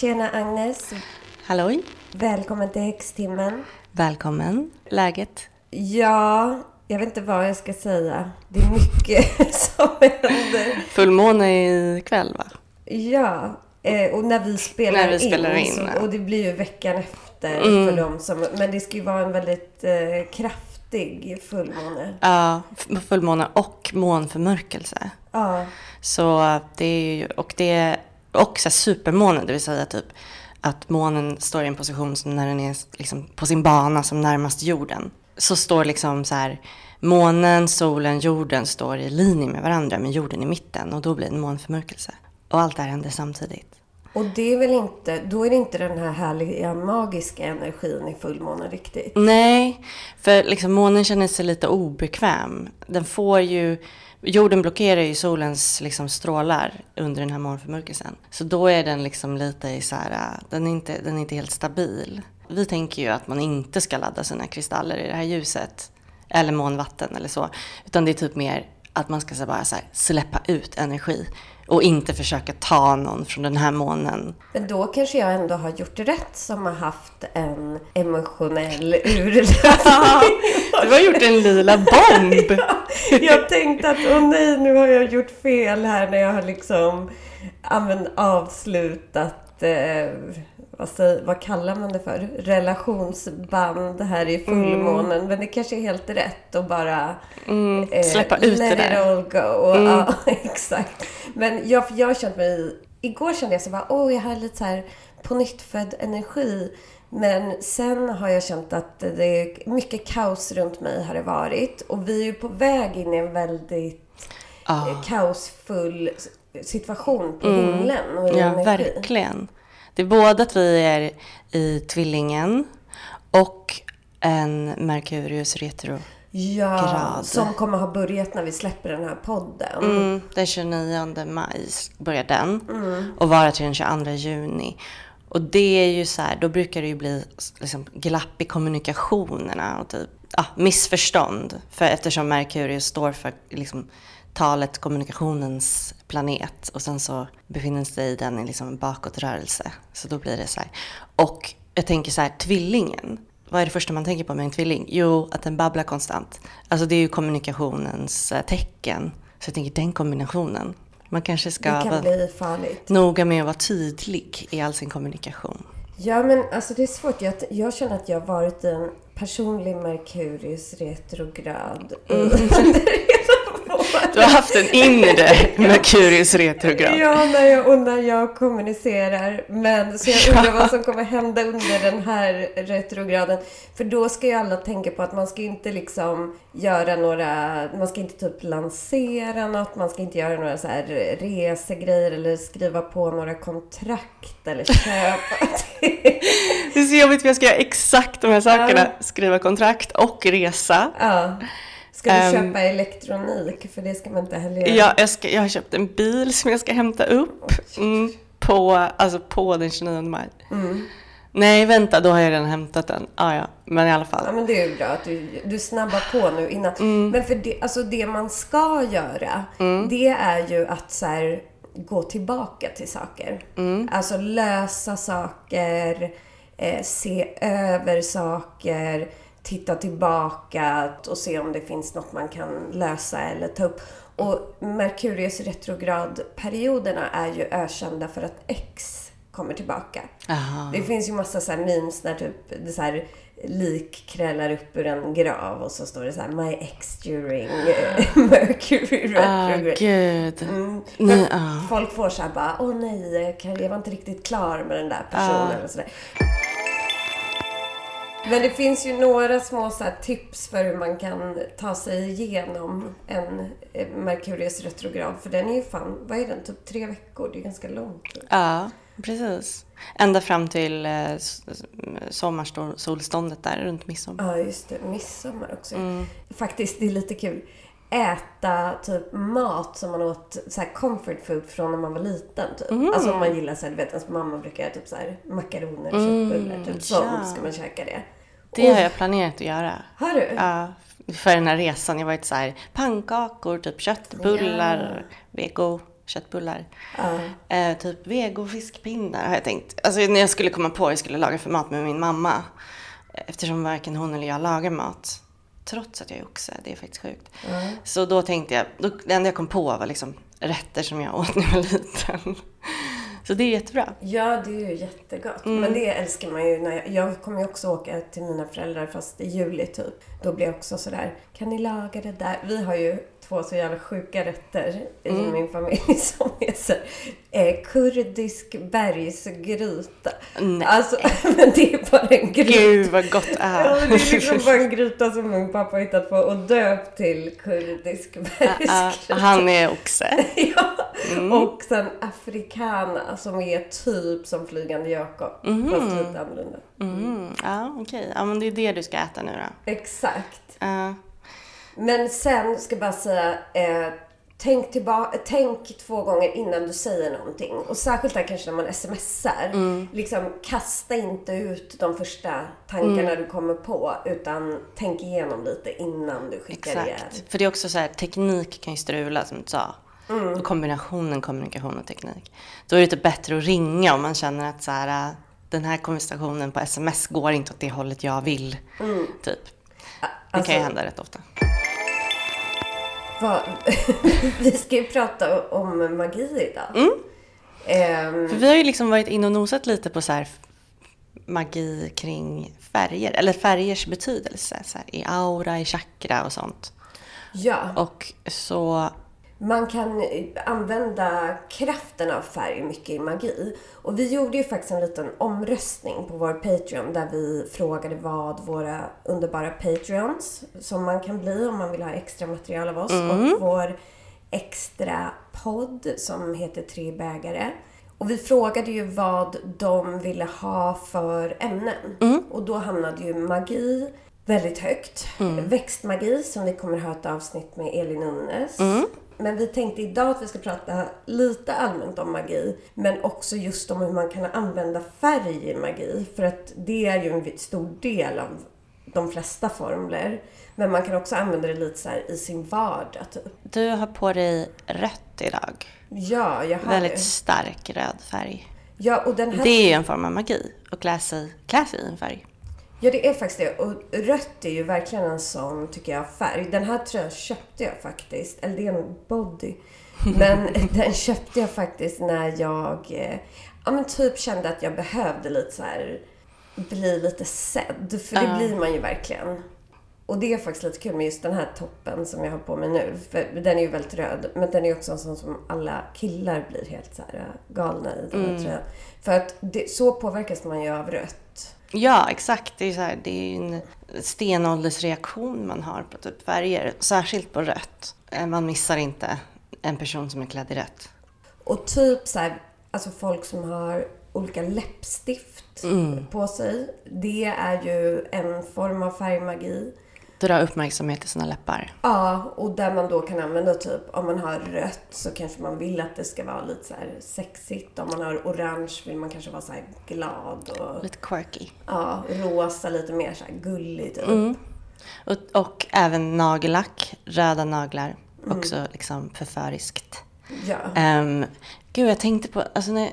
Tjena Agnes! Halloj! Välkommen till Häxtimmen. Välkommen! Läget? Ja, jag vet inte vad jag ska säga. Det är mycket som händer. Fullmåne ikväll va? Ja, eh, och när vi spelar, När vi spelar in, så, ja. och det blir ju veckan efter Mm. för dem som... Men det ska ju vara en väldigt eh, kraftig fullmåne. Ja, fullmåne och månförmörkelse. Ja, Så det är ju, och det är också supermåne, det vill säga typ att månen står i en position som när den är liksom på sin bana som närmast jorden. Så står liksom så här, månen, solen, jorden står i linje med varandra med jorden i mitten och då blir det en månförmörkelse. Och allt det här händer samtidigt. och det är väl inte... Då är det inte den här härliga magiska energin i fullmånen riktigt. Nej, för liksom månen känner sig lite obekväm. Den får ju, jorden blockerar ju solens liksom strålar under den här månförmörkelsen. Så då är den liksom lite i så här, äh, den är, inte, den är inte helt stabil. Vi tänker ju att man inte ska ladda sina kristaller i det här ljuset. Eller månvatten eller så. Utan det är typ mer att man ska så bara så här, släppa ut energi. Och inte försöka ta någon från den här månen. Men då kanske jag ändå har gjort rätt som har haft en emotionell urladdning. Du har gjort en lila bomb! Jag tänkte att åh nej, nu har jag gjort fel här när jag har liksom använt, avslutat, eh, vad, säger, vad kallar man det för? Relationsband här i fullmånen. Men det kanske är helt rätt att bara Mm, eh, släppa ut det let där. it all go. Och, Ja, exakt. Men jag, jag har känt mig... Igår kände jag så bara, åh, jag har lite så här på nytt energi. Men sen har jag känt att det är mycket kaos runt mig har det varit. Och vi är ju på väg in i en väldigt Ja. eh, kaosfull situation på himlen och i Mm. Ja, energi. verkligen. Det är både att vi är i tvillingen och en Merkurius retro. Ja, grad. som kommer ha börjat när vi släpper den här podden. Mm, den 29 maj börjar den Mm. och vara till den 22 juni. Och det är ju så här, då brukar det ju bli liksom glapp i kommunikationerna och typ ja, missförstånd. För eftersom Merkurius står för liksom, talet kommunikationens planet och sen så befinner sig den i liksom en bakåtrörelse. Så då blir det så här. Och jag tänker så här, tvillingen. Vad är det första man tänker på med en tvilling? Jo, att den babblar konstant. Alltså det är ju kommunikationens eh, tecken. Så jag tänker den kombinationen. Man kanske ska Det kan vara bli farligt. noga med att vara tydlig i all sin kommunikation. Ja, men alltså det är svårt. Jag, jag känner att jag har varit en personlig Merkurius retrograd Mm. under. Du har haft en inre Merkurius retrograd. Ja, när jag, och när jag kommunicerar. Men så jag undrar vad som kommer hända under den här retrograden. För då ska ju alla tänka på att man ska inte liksom göra några, man ska inte typ lansera något, man ska inte göra några så här resegrejer eller skriva på några kontrakt eller köpa. Det är så jobbigt för jag ska göra exakt de här sakerna. Skriva kontrakt och resa. ja. Ska du Ehm. köpa elektronik? För det ska man inte heller göra. Ja, jag, ska, jag har köpt en bil som jag ska hämta upp mm, på, alltså på den 29 maj. Mm. Nej, vänta, då har jag redan hämtat den. Ah, ja, men i alla Ja, fall. men det är ju bra att du, du snabbar på nu innan. Mm. Men för det, alltså det man ska göra, det är ju att så här, gå tillbaka till saker. Mm. Alltså lösa saker, eh, se över saker, titta tillbaka och se om det finns något man kan lösa eller ta upp. Och Merkurius retrogradperioderna är ju ökända för att X kommer tillbaka. Jaha. Det finns ju massa så här memes där typ det så här lik krälar upp ur en grav och så står det så här My ex during Mercury Ah, retrograde. gud. Mm. Nej, ah. Folk får så här bara, åh nej, jag var inte riktigt klar med den där personen. Ah. Och så där. Men det finns ju några små tips för hur man kan ta sig igenom en eh, Merkurius retrograd. För den är ju fan, vad är den, typ tre veckor? Det är ganska lång tid. Ja, precis. Ända fram till eh, sommarsolståndet där runt midsommar. Ja, just det. Midsommar också. Mm. Faktiskt, det är lite kul. Äta typ mat som man åt, så här comfort food från när man var liten. Typ. Mm. Alltså om man gillar så här, du vet ens mamma brukar göra typ så här makaroner och köttbullar. Typ så Mm, ja. ska man käka det. Det har Och- jag planerat att göra. Har du? Ja, för den här resan. Jag har varit så här pannkakor, typ köttbullar, vego, köttbullar. Ja. Eh, typ vego fiskpinnar har jag tänkt. Alltså när jag skulle komma på vad jag skulle laga för mat med min mamma. Eftersom varken hon eller jag lagar mat. Trots att jag är oxe, det är faktiskt sjukt. Så då tänkte jag, då, det enda jag kom på var liksom rätter som jag åt när jag var liten. Så det är jättebra. Ja, det är ju jättegott. Mm. Men det älskar man ju. När jag, jag kommer ju också åka till mina föräldrar fast i juli typ. Då blir jag också sådär, kan ni laga det där? Vi har ju två så jävla sjuka rätter i Mm. min familj som är så, eh, kurdisk bergsgryta. Nej. Alltså, men det är bara en gryta. Gud vad gott det är. Ja, det är liksom bara en gryta som min pappa hittat på och döpt till kurdisk bergsgryta. han är oxe. Ja, Mm. och sen afrikana som är typ som flygande Jakob. Fast lite annorlunda. Mm, ja, okej. Ja, men det är det du ska äta nu då. Exakt. Ja. Men sen ska jag bara säga, eh, tänk, tillbaka, tänk två gånger innan du säger någonting. Och särskilt där kanske när man smsar. Liksom kasta inte ut de första tankarna du kommer på. Utan tänk igenom lite innan du skickar igen. Exakt. För det är också så här, teknik kan ju strula som du sa. Och kombinationen kommunikation och teknik. Då är det typ bättre att ringa om man känner att så här, den här konversationen på sms går inte åt det hållet jag vill. Typ. Det Alltså- kan ju hända rätt ofta. Vi ska ju prata om magi idag. Ehm, För vi har ju liksom varit inne och nosat lite på så här magi kring färger. Eller färgers betydelse. Så här, I aura, i chakra och sånt. ja. Och så Man kan eh, använda kraften av färg mycket i magi. Och vi gjorde ju faktiskt en liten omröstning på vår Patreon där vi frågade vad våra underbara Patreons, som man kan bli om man vill ha extra material av oss, och vår extra podd som heter Tre bägare. Och vi frågade ju vad de ville ha för ämnen. Och då hamnade ju magi väldigt högt. Växtmagi som vi kommer ha ett avsnitt med Elin Unnes. Men vi tänkte idag att vi ska prata lite allmänt om magi. Men också just om hur man kan använda färg i magi. För att det är ju en stor del av de flesta formler. Men man kan också använda det lite så här i sin vardag typ. du har på dig rött idag. Ja, jag har Väldigt det. stark röd färg. Ja, och den här... Det är ju en form av magi. Att klä sig, klä sig i en färg. Ja, det är faktiskt det. Och rött är ju verkligen en sån, tycker jag, färg. Den här tröjan köpte jag faktiskt. Eller det är en body. Men den köpte jag faktiskt när jag, eh, ja men typ kände att jag behövde lite så här, bli lite sedd. För det Ja. blir man ju verkligen. Och det är faktiskt lite kul med just den här toppen som jag har på mig nu. För den är ju väldigt röd. Men den är också en sån som alla killar blir helt så här eh, galna i. Den här tröjan. För att det, så påverkas man ju av rött. Ja, exakt. Det är, så här, det är en stenåldersreaktion man har på typ färger. Särskilt på rött. Eh, Man missar inte en person som är klädd i rött. Och typ så här, alltså folk som har olika läppstift på sig. Det är ju en form av färgmagi. Dra uppmärksamhet till sina läppar. Ja, och där man då kan använda typ, om man har rött så kanske man vill att det ska vara lite så sexigt. Om man har orange vill man kanske vara så här glad och Lite quirky. ja, rosa lite mer så här gullig typ. Och, och även nagellack, röda naglar. Också liksom förföriskt. Ja. Um, gud, jag tänkte på, alltså när,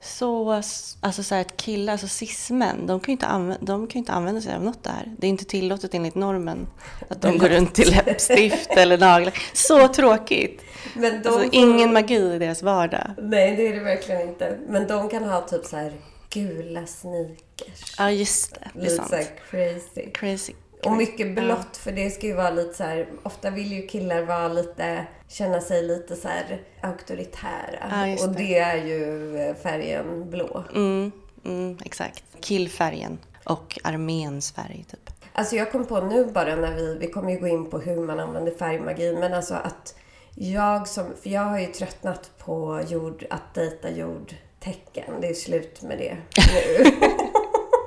så, alltså så här, att killar, alltså cis-män, de kan ju inte, använda, de kan inte använda sig av något där. Det är inte tillåtet enligt normen att de går runt till läppstift eller naglar. Så tråkigt! Men de Alltså, ingen magi i deras vardag. Nej, det är det verkligen inte. Men de kan ha typ så här gula sneakers. Ja, just det. Det är Lite sant. så här crazy. Crazy. Och mycket blått, för det ska ju vara lite så här... Ofta vill ju killar vara lite... Känna sig lite så här auktoritära. Ja, just och det. det är ju färgen blå. Mm, mm, exakt. Killfärgen och arméns färg, typ. Alltså jag kom på nu bara när vi... Vi kommer ju gå in på hur man använder färgmagi, men alltså att jag som... För jag har ju tröttnat på jord, att dejta jordtecken. Det är slut med det nu.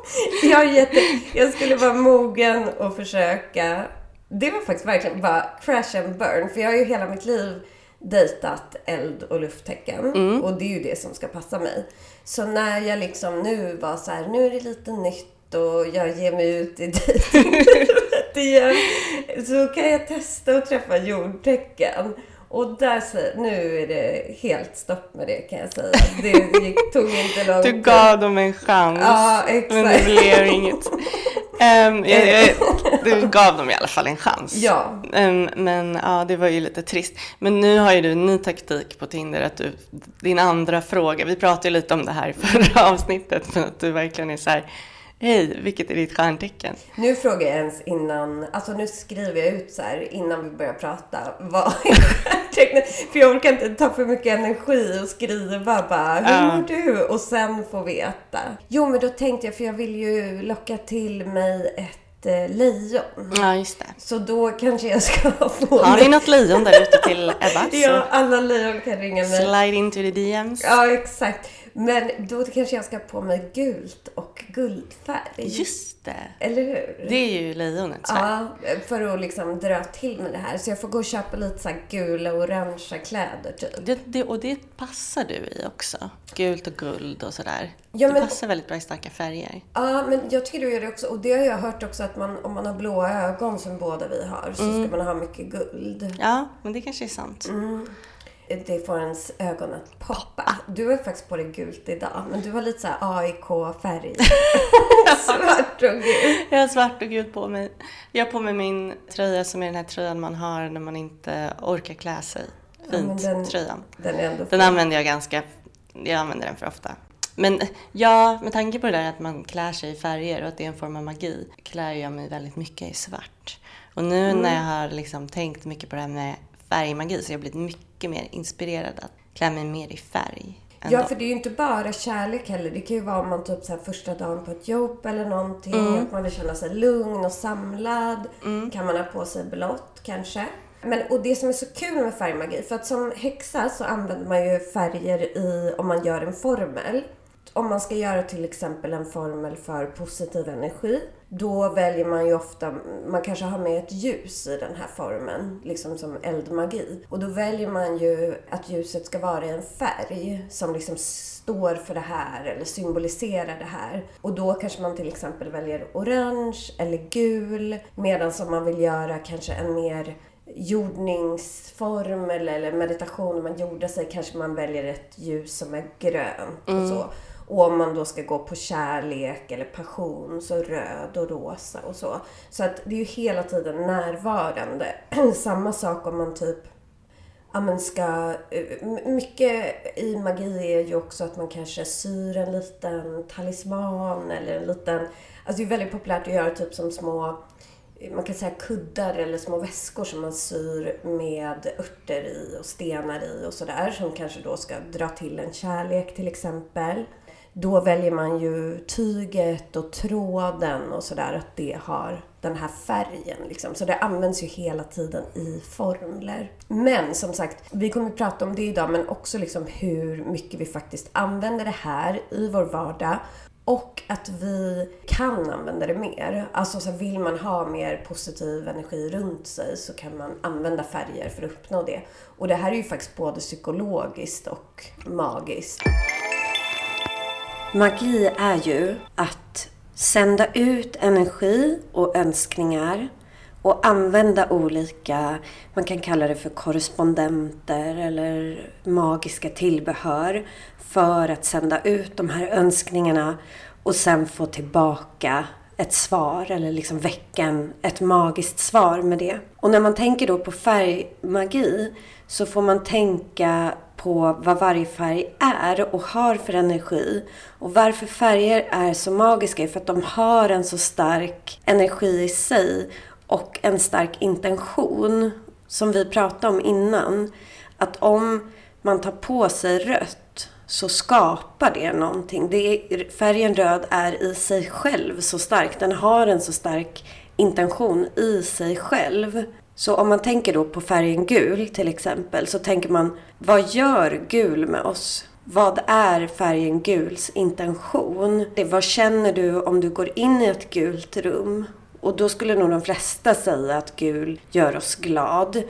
jag, är jätte, jag skulle vara mogen och försöka... Det var faktiskt verkligen bara crash and burn. För jag har ju hela mitt liv dejtat eld och lufttecken. Och det är ju det som ska passa mig. Så när jag liksom nu var så här, nu är det lite nytt och jag ger mig ut i dejtinglivet igen. Så kan jag testa att träffa jordtecken. Och där, nu är det helt stopp med det kan jag säga. Det gick, tog inte lång Du gav dem en chans. Ja, exakt. Men det blev inget. Um, jag, jag, du gav dem i alla fall en chans. Ja. Um, men ja, det var ju lite trist. Men nu har ju du en ny taktik på Tinder. Att du, din andra fråga, vi pratade ju lite om det här i förra avsnittet, men att du verkligen är så här Hej, vilket är ditt stjärntecken? Nu frågar jag ens innan, alltså nu skriver jag ut så här innan vi börjar prata. Vad är stjärntecknet? För jag orkar inte ta för mycket energi och skriva bara, hur mår du? Och sen få veta. Jo, men då tänkte jag, för jag vill ju locka till mig ett eh, lejon. Ja, just det. Så då kanske jag ska få... Har ni något lejon där ute till Ebba? ja, alla lejon kan ringa mig. Slide into the DMs. Ja, exakt. Men då kanske jag ska ha på mig gult och guldfärg. Just det. Eller hur? Det är ju lejonets färg. Ja, för att liksom dra till med det här. Så jag får gå och köpa lite så gula och orangea kläder typ. Det, det, och det passar du i också. Gult och guld och sådär. Ja, det men, passar väldigt bra i starka färger. Ja, men jag tycker du gör det också. Och det har jag hört också att man, om man har blåa ögon som båda vi har så mm. ska man ha mycket guld. Ja, men det kanske är sant. Mm det får ens ögon att poppa. Du har faktiskt på dig gult idag, men du har lite så AIK-färg. svart och gult. Jag har svart och gult på mig. Jag har på mig min tröja som är den här tröjan man har när man inte orkar klä sig. Fint, ja, den, tröjan. Den, är ändå den använder jag ganska, jag använder den för ofta. Men ja, med tanke på det där att man klär sig i färger och att det är en form av magi, klär jag mig väldigt mycket i svart. Och nu mm. när jag har liksom tänkt mycket på det här med färgmagi så jag har blivit mycket mer inspirerad att klä mig mer i färg. Ja, för det är ju inte bara kärlek heller. Det kan ju vara om man typ så första dagen på ett jobb eller någonting. Mm. Att man vill känna sig lugn och samlad. Mm. Kan man ha på sig blått kanske. Men, och det som är så kul med färgmagi, för att som häxa så använder man ju färger i, om man gör en formel. Om man ska göra till exempel en formel för positiv energi då väljer man ju ofta, man kanske har med ett ljus i den här formen, liksom som eldmagi. Och då väljer man ju att ljuset ska vara i en färg som liksom står för det här eller symboliserar det här. Och då kanske man till exempel väljer orange eller gul, medan som man vill göra kanske en mer jordningsform eller meditation man gjorde sig kanske man väljer ett ljus som är grönt och så. Och om man då ska gå på kärlek eller passion så röd och rosa och så. Så att det är ju hela tiden närvarande. Samma sak om man typ ja, men ska... Eh, mycket i magi är ju också att man kanske syr en liten talisman eller en liten... Alltså det är väldigt populärt att göra typ som små eh, man kan säga kuddar eller små väskor som man syr med örter i och stenar i och sådär som kanske då ska dra till en kärlek till exempel då väljer man ju tyget och tråden och sådär, att det har den här färgen. Liksom. Så det används ju hela tiden i formler. Men som sagt, vi kommer att prata om det idag, men också liksom hur mycket vi faktiskt använder det här i vår vardag. Och att vi kan använda det mer. Alltså så vill man ha mer positiv energi runt sig så kan man använda färger för att uppnå det. Och det här är ju faktiskt både psykologiskt och magiskt. Magi är ju att sända ut energi och önskningar och använda olika, man kan kalla det för korrespondenter eller magiska tillbehör för att sända ut de här önskningarna och sen få tillbaka ett svar eller liksom väcka ett magiskt svar med det. Och när man tänker då på färgmagi så får man tänka på vad varje färg är och har för energi. Och varför färger är så magiska är för att de har en så stark energi i sig och en stark intention. Som vi pratade om innan. Att om man tar på sig rött så skapar det någonting. Det är, färgen röd är i sig själv så stark. Den har en så stark intention i sig själv. Så om man tänker då på färgen gul till exempel så tänker man vad gör gul med oss? Vad är färgen guls intention? Vad känner du om du går in i ett gult rum? Och då skulle nog de flesta säga att gul gör oss glad.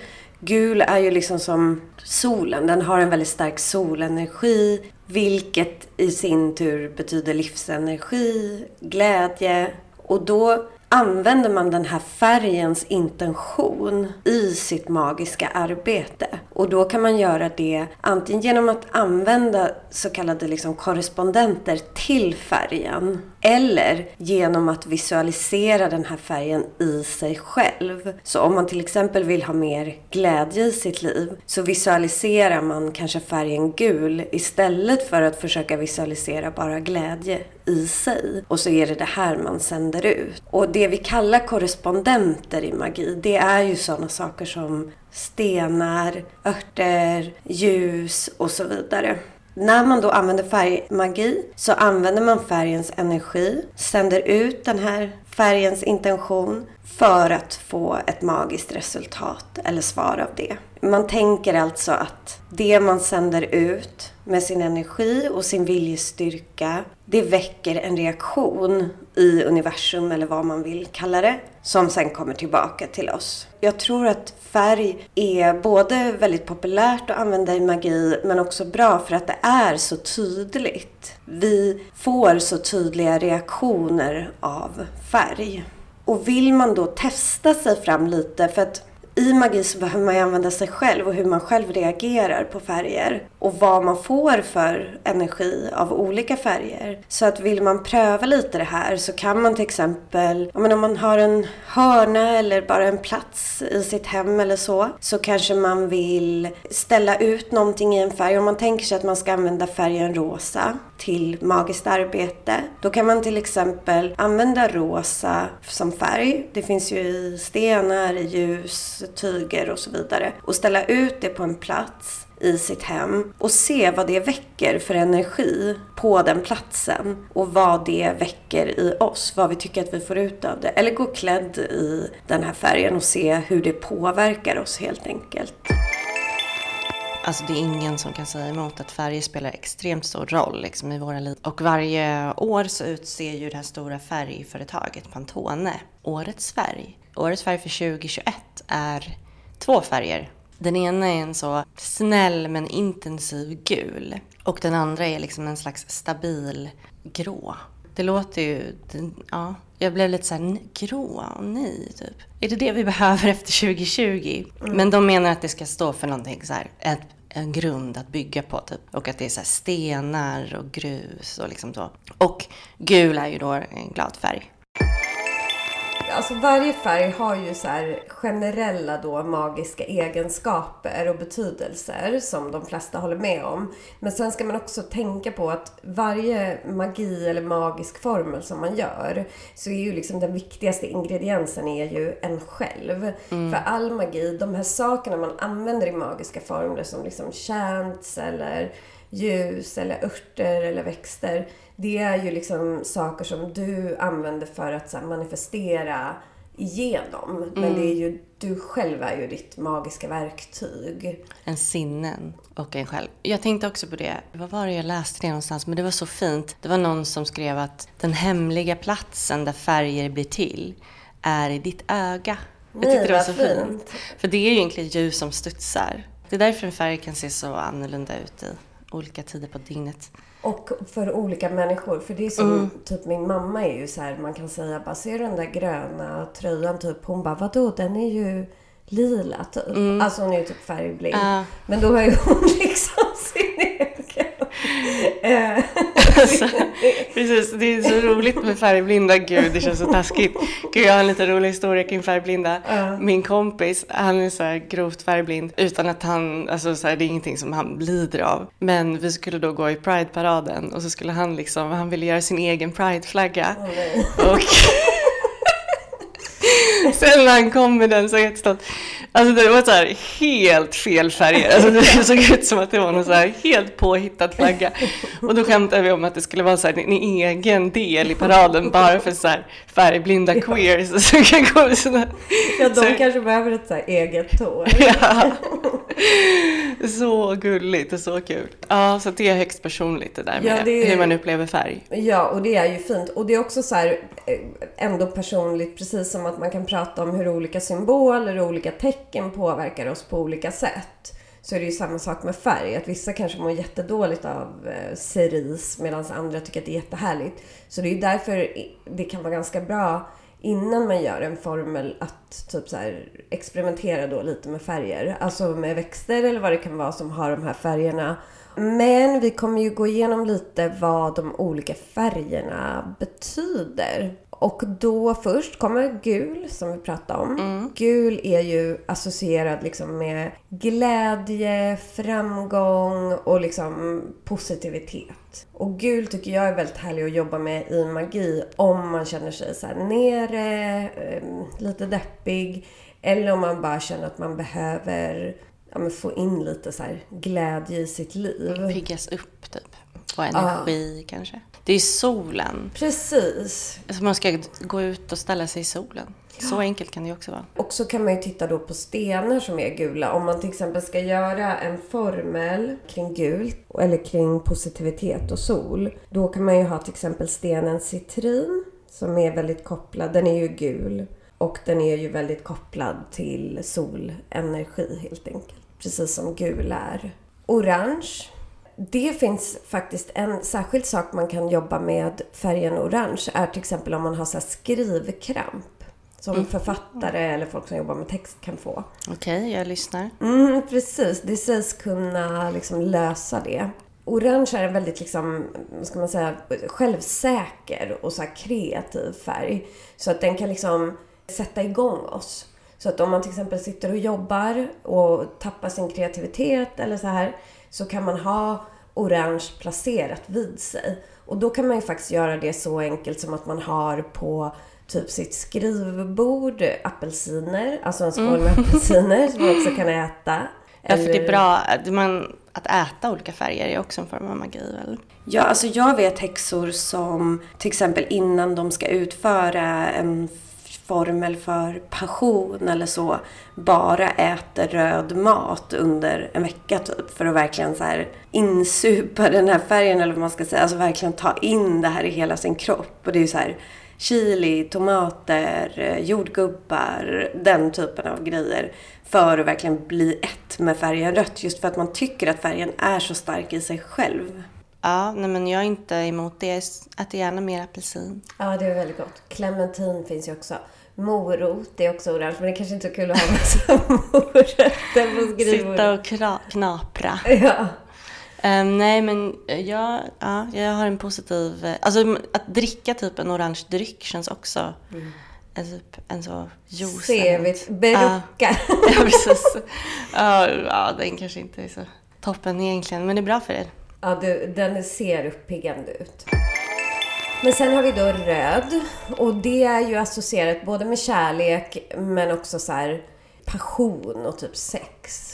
Gul är ju liksom som solen. Den har en väldigt stark solenergi. Vilket i sin tur betyder livsenergi, glädje. Och då använder man den här färgens intention i sitt magiska arbete. Och då kan man göra det antingen genom att använda så kallade liksom korrespondenter till färgen eller genom att visualisera den här färgen i sig själv. Så om man till exempel vill ha mer glädje i sitt liv så visualiserar man kanske färgen gul istället för att försöka visualisera bara glädje i sig. Och så är det det här man sänder ut. Och det vi kallar korrespondenter i magi, det är ju sådana saker som stenar, örter, ljus och så vidare. När man då använder färgmagi så använder man färgens energi, sänder ut den här färgens intention för att få ett magiskt resultat eller svar av det. Man tänker alltså att det man sänder ut med sin energi och sin viljestyrka, det väcker en reaktion i universum eller vad man vill kalla det, som sen kommer tillbaka till oss. Jag tror att färg är både väldigt populärt att använda i magi men också bra för att det är så tydligt. Vi får så tydliga reaktioner av färg. Och vill man då testa sig fram lite, för att i magi så behöver man ju använda sig själv och hur man själv reagerar på färger. Och vad man får för energi av olika färger. Så att vill man pröva lite det här så kan man till exempel, om man har en hörna eller bara en plats i sitt hem eller så. Så kanske man vill ställa ut någonting i en färg. Om man tänker sig att man ska använda färgen rosa till magiskt arbete. Då kan man till exempel använda rosa som färg. Det finns ju i stenar, i ljus, tyger och så vidare. Och ställa ut det på en plats i sitt hem och se vad det väcker för energi på den platsen och vad det väcker i oss, vad vi tycker att vi får ut av det. Eller gå klädd i den här färgen och se hur det påverkar oss helt enkelt. Alltså det är ingen som kan säga emot att färger spelar extremt stor roll liksom, i våra liv. Och varje år så utser ju det här stora färgföretaget Pantone årets färg. Årets färg för 2021 är två färger. Den ena är en så snäll men intensiv gul. Och den andra är liksom en slags stabil grå. Det låter ju... Ja, jag blev lite såhär, grå och nej, typ. Är det det vi behöver efter 2020? Mm. Men de menar att det ska stå för någonting så här, ett, en grund att bygga på typ. Och att det är så stenar och grus och liksom så. Och gul är ju då en glad färg alltså varje färg har ju så generella då magiska egenskaper och betydelser som de flesta håller med om. Men sen ska man också tänka på att varje magi eller magisk formel som man gör så är ju liksom den viktigaste ingrediensen är ju en själv. Mm. För all magi, de här sakerna man använder i magiska formler som liksom chants eller ljus eller örter eller växter det är ju liksom saker som du använder för att här, manifestera igenom. Mm. Men det är ju, du själv är ju ditt magiska verktyg. En sinnen och en själv. Jag tänkte också på det, vad var det jag läste det någonstans, men det var så fint. Det var någon som skrev att den hemliga platsen där färger blir till är i ditt öga. Jag tyckte det var så fint. fint. För det är ju egentligen ljus som studsar. Det är därför en färg kan se så annorlunda ut i olika tider på dygnet. Och för olika människor. För det är som, mm. typ min mamma är ju så här, man kan säga bara, ser du den där gröna tröjan typ? Hon bara, vadå den är ju lila typ. Mm. Alltså hon är ju typ färgblind. Uh. Men då har ju hon liksom sin egen. Alltså, precis, det är så roligt med färgblinda. Gud, det känns så taskigt. Gud, jag har en lite rolig historia kring färgblinda. Uh. Min kompis, han är så här grovt färgblind utan att han, alltså så här, det är ingenting som han lider av. Men vi skulle då gå i Pride-paraden och så skulle han liksom, han ville göra sin egen Pride-flagga. Oh, och Sen när han kom med den så jättestolt. Alltså det var så här helt fel färger. Alltså det såg ut som att det var någon så här helt påhittad flagga. Och då skämtade vi om att det skulle vara så här en egen del i paraden bara för så här färgblinda queers. Så kan gå såna, ja, de så, kanske behöver ett så här eget tår. Ja. Så gulligt och så kul. Ja, så det är högst personligt det där med ja, det är, hur man upplever färg. Ja, och det är ju fint. Och det är också så här eh, ändå personligt, precis som att man kan prata om hur olika symboler och olika tecken påverkar oss på olika sätt. Så är det ju samma sak med färg. Att vissa kanske mår jättedåligt av ceris cerise medan andra tycker att det är jättehärligt. Så det är ju därför det kan vara ganska bra innan man gör en formel att typ så här, experimentera då lite med färger. Alltså med växter eller vad det kan vara som har de här färgerna. Men vi kommer ju gå igenom lite vad de olika färgerna betyder. Och då först kommer gul som vi pratade om. Mm. Gul är ju associerad liksom med glädje, framgång och liksom positivitet. Och gul tycker jag är väldigt härlig att jobba med i magi om man känner sig så här nere, ehm, lite deppig. Eller om man bara känner att man behöver ja, men få in lite så glädje i sitt liv. Piggas upp typ. Få energi ah. kanske. Det är solen. Precis. Alltså man ska gå ut och ställa sig i solen. Så enkelt kan det också vara. Och så kan man ju titta då på stenar som är gula. Om man till exempel ska göra en formel kring gult eller kring positivitet och sol. Då kan man ju ha till exempel stenen citrin som är väldigt kopplad. Den är ju gul och den är ju väldigt kopplad till solenergi helt enkelt. Precis som gul är. Orange det finns faktiskt en särskild sak man kan jobba med färgen orange är till exempel om man har så skrivkramp. Som mm. författare eller folk som jobbar med text kan få. Okej, okay, jag lyssnar. Mm, precis, det sägs kunna liksom lösa det. Orange är en väldigt liksom, vad ska man säga, självsäker och så kreativ färg. Så att den kan liksom sätta igång oss. Så att om man till exempel sitter och jobbar och tappar sin kreativitet eller så här så kan man ha orange placerat vid sig. Och då kan man ju faktiskt göra det så enkelt som att man har på typ sitt skrivbord apelsiner, alltså en skål med mm. apelsiner som man också kan äta. Ja, för det är bra. Man, att äta olika färger är också en form av magi väl? Ja, alltså jag vet häxor som till exempel innan de ska utföra en formel för passion eller så bara äter röd mat under en vecka typ för att verkligen så här insupa den här färgen eller vad man ska säga. Alltså verkligen ta in det här i hela sin kropp. Och det är så här chili, tomater, jordgubbar, den typen av grejer. För att verkligen bli ett med färgen rött. Just för att man tycker att färgen är så stark i sig själv. Ja, nej men jag är inte emot det. Jag äter gärna mer apelsin. Ja, det är väldigt gott. Clementin finns ju också. Morot är också orange, men det är kanske inte är så kul att ha massa morötter på skrivbordet. Sitta och kra knapra. Ja. Um, nej, men jag, ja, jag har en positiv... Alltså att dricka typ en orange dryck känns också... Mm. En, typ, en så juice. Sevigt. Berucka. Ja, ja, precis. Ja, ja, den kanske inte är så toppen egentligen, men det är bra för er. Ja, du, den ser uppiggande ut. Men sen har vi då röd. Och det är ju associerat både med kärlek men också så här passion och typ sex.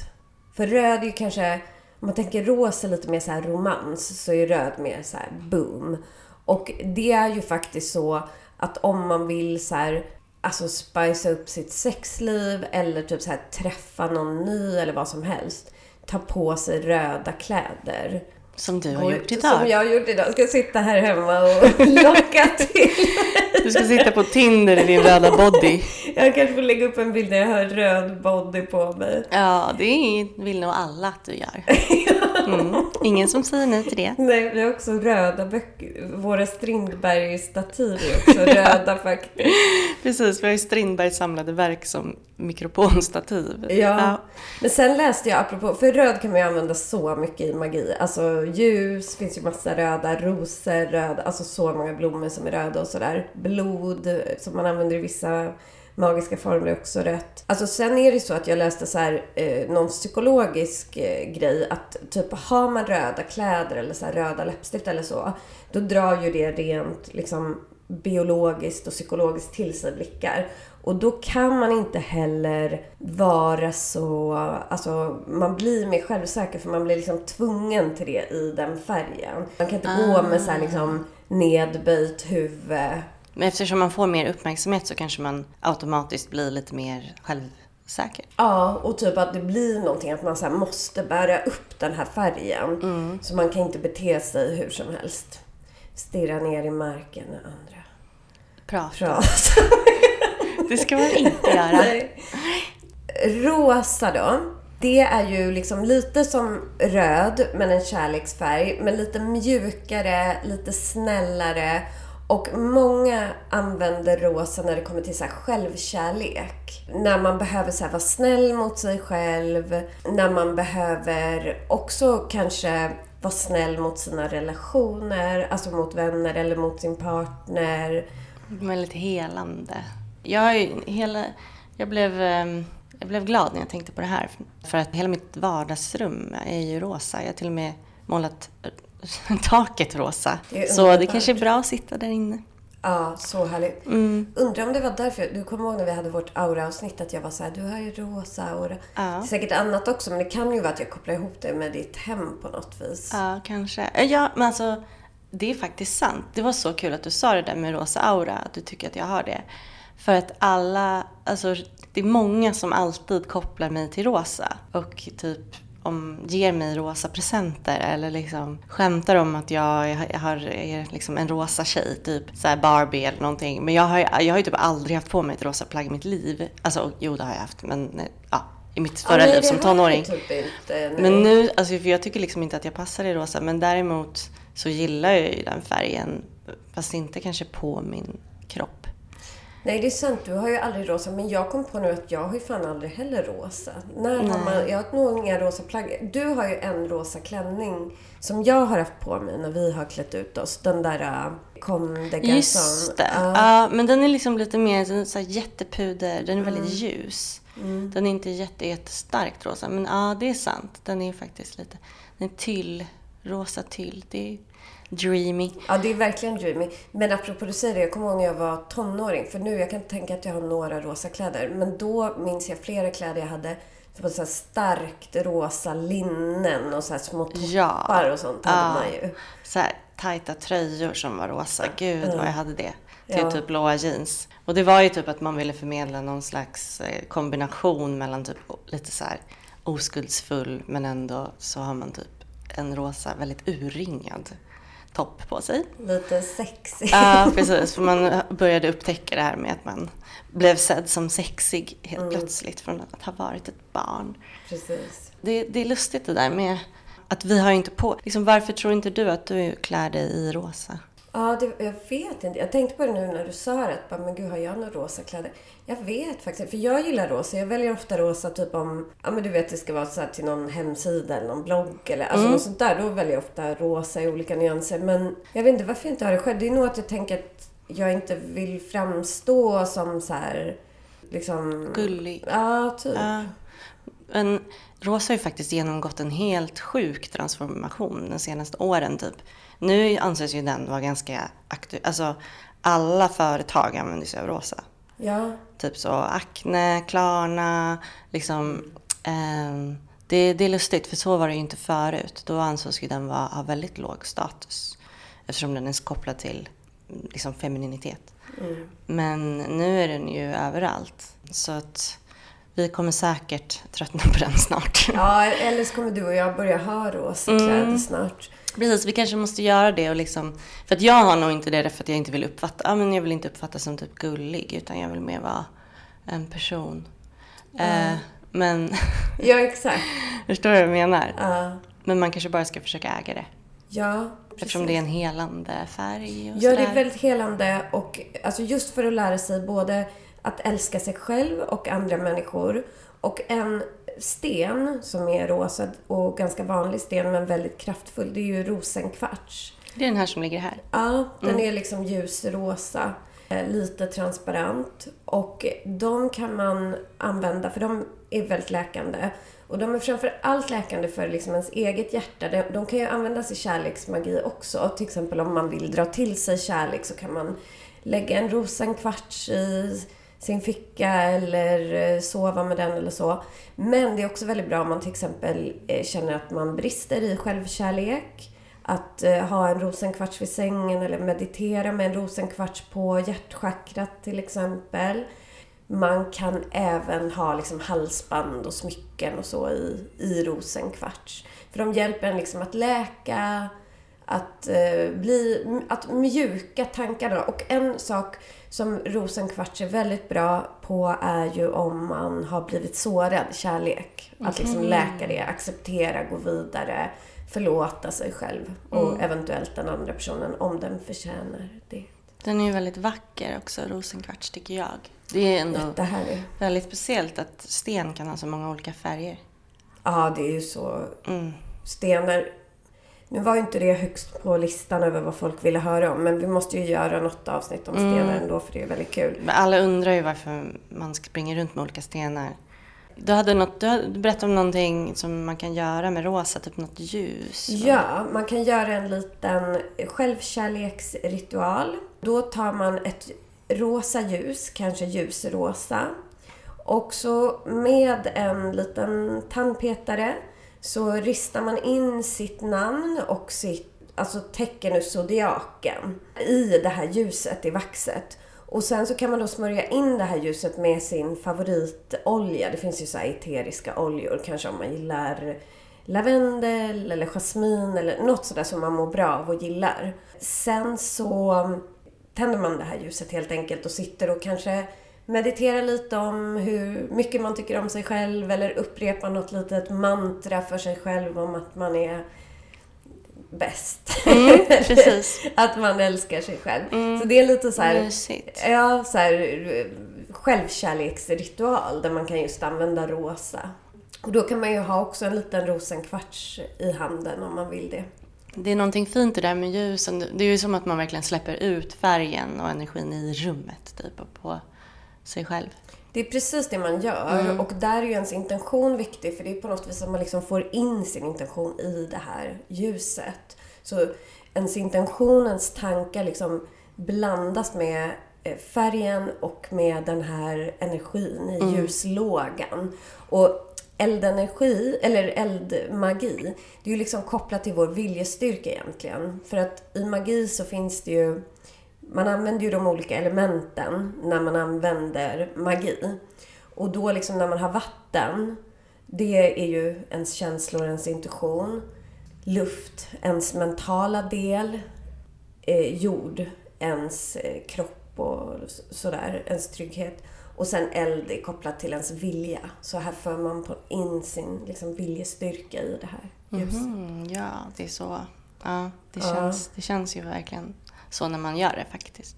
För röd är ju kanske, om man tänker rosa lite mer så här romans, så är röd mer så här boom. Och det är ju faktiskt så att om man vill så här, alltså spicea upp sitt sexliv eller typ så här träffa någon ny eller vad som helst. Ta på sig röda kläder. Som du har gjort idag. Som jag har gjort idag. Jag ska sitta här hemma och locka till Du ska sitta på Tinder i din röda body. Jag kanske får lägga upp en bild där jag har röd body på mig. Ja, det vill nog alla att du gör. Mm. Ingen som säger nej till det. Nej, vi har också röda böcker. Våra Strindberg-stativ är också röda faktiskt. Precis, vi har ju Strindbergs samlade verk som mikrofonstativ. Ja. ja. Men sen läste jag, apropå, för röd kan man ju använda så mycket i magi. Alltså ljus, finns ju massa röda, rosor, röda, alltså så många blommor som är röda och sådär. Blod som man använder i vissa magiska formler också rött. Alltså sen är det så att jag läste så här, eh, någon psykologisk eh, grej att typ har man röda kläder eller så här, röda läppstift eller så, då drar ju det rent liksom biologiskt och psykologiskt till sig blickar. Och då kan man inte heller vara så... Alltså, man blir mer självsäker för man blir liksom tvungen till det i den färgen. Man kan inte ah. gå med så här liksom nedböjt huvud. Men eftersom man får mer uppmärksamhet så kanske man automatiskt blir lite mer självsäker. Ja, och typ att det blir någonting att man så måste bära upp den här färgen. Mm. Så man kan inte bete sig hur som helst. Stirra ner i marken när andra pratar. pratar. Det ska man inte göra. Rosa då. Det är ju liksom lite som röd, men en kärleksfärg. Men lite mjukare, lite snällare Och många använder rosa när det kommer till så här självkärlek. När man behöver så vara snäll mot sig själv. När man behöver också kanske vara snäll mot sina relationer. Alltså mot vänner eller mot sin partner. Väldigt helande. Jag, hela, jag, blev, ehm, jag blev glad när jag tänkte på det här. För att hela mitt vardagsrum är ju rosa. Jag har till och med målat taket rosa. Det så underbart. det kanske är bra att sitta där inne. Ja, så härligt. Mm. Undrar om det var därför, du kommer ihåg när vi hade vårt aura-avsnitt att jag var så här, du har ju rosa aura. Ja. Det är säkert annat också, men det kan ju vara att jag kopplar ihop det med ditt hem på något vis. Ja, kanske. Ja, men alltså det är faktiskt sant. Det var så kul att du sa det där med rosa aura, att du tycker att jag har det. För att alla, alltså det är många som alltid kopplar mig till rosa och typ om, ger mig rosa presenter eller liksom skämtar om att jag jag har, är liksom en rosa tjej, typ så här Barbie eller någonting. Men jag har, jag har ju typ aldrig haft på mig ett rosa plagg i mitt liv. Alltså jo det har jag haft, men ja, i mitt Ja, förra nej, liv som tonåring. Typ inte. Men nu, alltså för jag tycker liksom inte att jag passar i rosa, men däremot så gillar jag ju den färgen, fast inte kanske på min kropp. Nej, det är sant. Du har ju aldrig rosa. Men jag kom på nu att jag har ju fan aldrig heller rosa. När har man, jag har nog inga rosa plagg. Du har ju en rosa klänning som jag har haft på mig när vi har klätt ut oss. Den där uh, Comme des. Just det. Ja. Ja, men den är liksom lite mer den så jättepuder, den är väldigt Mm. ljus. Den är inte jätte, jättestarkt rosa, men ja, det är sant. Den är faktiskt lite, den är tyll, rosa tyll. Det är dreamy. Ja, det är verkligen dreamy. Men apropå du säger det, jag kommer ihåg när jag var tonåring. För nu, jag kan inte tänka att jag har några rosa kläder. Men då minns jag flera kläder jag hade. Typ så här starkt rosa linnen och så här små toppar Ja. och sånt hade Ja. man ju. så här tajta tröjor som var rosa. Gud vad jag hade det. Till Ja. typ blåa jeans. Och det var ju typ att man ville förmedla någon slags eh, kombination mellan typ lite så här oskuldsfull men ändå så har man typ en rosa väldigt urringad topp på sig. Lite sexig. Ja, precis. För man började upptäcka det här med att man blev sedd som sexig helt plötsligt från att ha varit ett barn. Precis. Det, det är lustigt det där med att vi har ju inte på... Liksom, varför tror inte du att du klär dig i rosa? Ja, det, jag vet inte. Jag tänkte på det nu när du sa det. att men gud, har jag några rosa kläder? Jag vet faktiskt För jag gillar rosa. Jag väljer ofta rosa typ om... Ja, men du vet, det ska vara så här till någon hemsida eller någon blogg eller alltså något sånt där. Då väljer jag ofta rosa i olika nyanser. Men jag vet inte varför jag inte har det själv. Det är nog att jag tänker att jag inte vill framstå som så här... Liksom... Gullig. Ja, typ. Ja. Men rosa har ju faktiskt genomgått en helt sjuk transformation de senaste åren typ. Nu anses ju den vara ganska aktuell. Alltså alla företag använder sig av rosa. Ja. Typ så Acne, Klarna, liksom. ehm, det, det är lustigt för så var det ju inte förut. Då ansågs ju den vara, ha väldigt låg status. Eftersom den är kopplad till liksom, femininitet. Men nu är den ju överallt. Så att vi kommer säkert tröttna på den snart. ja, eller så kommer du och jag börja ha rosa kläder snart. Precis, vi kanske måste göra det och liksom... För att jag har nog inte det därför att jag inte vill uppfatta... Ja, men jag vill inte uppfattas som typ gullig utan jag vill mer vara en person. Eh, men... Ja, exakt. förstår du vad jag menar? Ja. Men man kanske bara ska försöka äga det. Ja, Eftersom det är en helande färg och Ja, det sådär. är väldigt helande och alltså just för att lära sig både att älska sig själv och andra människor. Och en sten som är rosa och ganska vanlig sten men väldigt kraftfull, det är ju rosenkvarts. Det är den här som ligger här. Ja, den är liksom ljusrosa, eh, lite transparent. Och de kan man använda, för de är väldigt läkande. Och de är framför allt läkande för liksom ens eget hjärta. De, de kan ju användas i kärleksmagi också. Till exempel om man vill dra till sig kärlek så kan man lägga en rosenkvarts i sin ficka eller eh, sova med den eller så. Men det är också väldigt bra om man till exempel eh, känner att man brister i självkärlek. Att eh, ha en rosenkvarts vid sängen eller meditera med en rosenkvarts på hjärtchakrat till exempel. Man kan även ha liksom halsband och smycken och så i, i rosenkvarts. För de hjälper en liksom att läka, att, eh, bli, att mjuka tankarna. Och en sak som rosenkvarts är väldigt bra på är ju om man har blivit sårad kärlek. Att liksom läka det, acceptera, gå vidare, förlåta sig själv och eventuellt den andra personen om den förtjänar det. Den är ju väldigt vacker också, rosenkvarts tycker jag. Det är ändå Jättehärlig. väldigt speciellt att sten kan ha så många olika färger. Ja, det är ju så. Mm. Stenar. Nu var ju inte det högst på listan över vad folk ville höra om. Men vi måste ju göra något avsnitt om stenar ändå för det är väldigt kul. Men alla undrar ju varför man springer runt med olika stenar. Du, hade något, du berättade om någonting som man kan göra med rosa, typ något ljus. Ja, man kan göra en liten självkärleksritual. Då tar man ett rosa ljus, kanske ljusrosa. Och så med en liten tandpetare så ristar man in sitt namn och sitt alltså tecken ur zodiaken i det här ljuset i vaxet. Och sen så kan man då smörja in det här ljuset med sin favoritolja. Det finns ju så här eteriska oljor, kanske om man gillar lavendel eller jasmin eller något sådär som man mår bra av och gillar. Sen så tänder man det här ljuset helt enkelt och sitter och kanske mediterar lite om hur mycket man tycker om sig själv eller upprepar något litet mantra för sig själv om att man är bäst. Mm, precis. att man älskar sig själv. Så det är lite så här, Mysigt. ja, så här självkärleksritual där man kan just använda rosa. Och då kan man ju ha också en liten rosenkvarts i handen om man vill det. Det är någonting fint i det där med ljusen. Det är ju som att man verkligen släpper ut färgen och energin i rummet typ och på sig själv. Det är precis det man gör och där är ju ens intention viktig för det är på något vis att man liksom får in sin intention i det här ljuset. Så ens intention, ens tankar liksom blandas med eh, färgen och med den här energin i ljuslågan. Och eldenergi, eller eldmagi, det är ju liksom kopplat till vår viljestyrka egentligen. För att i magi så finns det ju man använder ju de olika elementen när man använder magi. Och då liksom när man har vatten, det är ju ens känslor, ens intuition. Luft, ens mentala del. Eh, jord, ens eh, kropp och sådär, ens trygghet. Och sen eld är kopplat till ens vilja. Så här för man på in sin liksom, viljestyrka i det här ljuset. Mm, ja, det är så. Ja, det, känns, det känns ju verkligen så när man gör det faktiskt.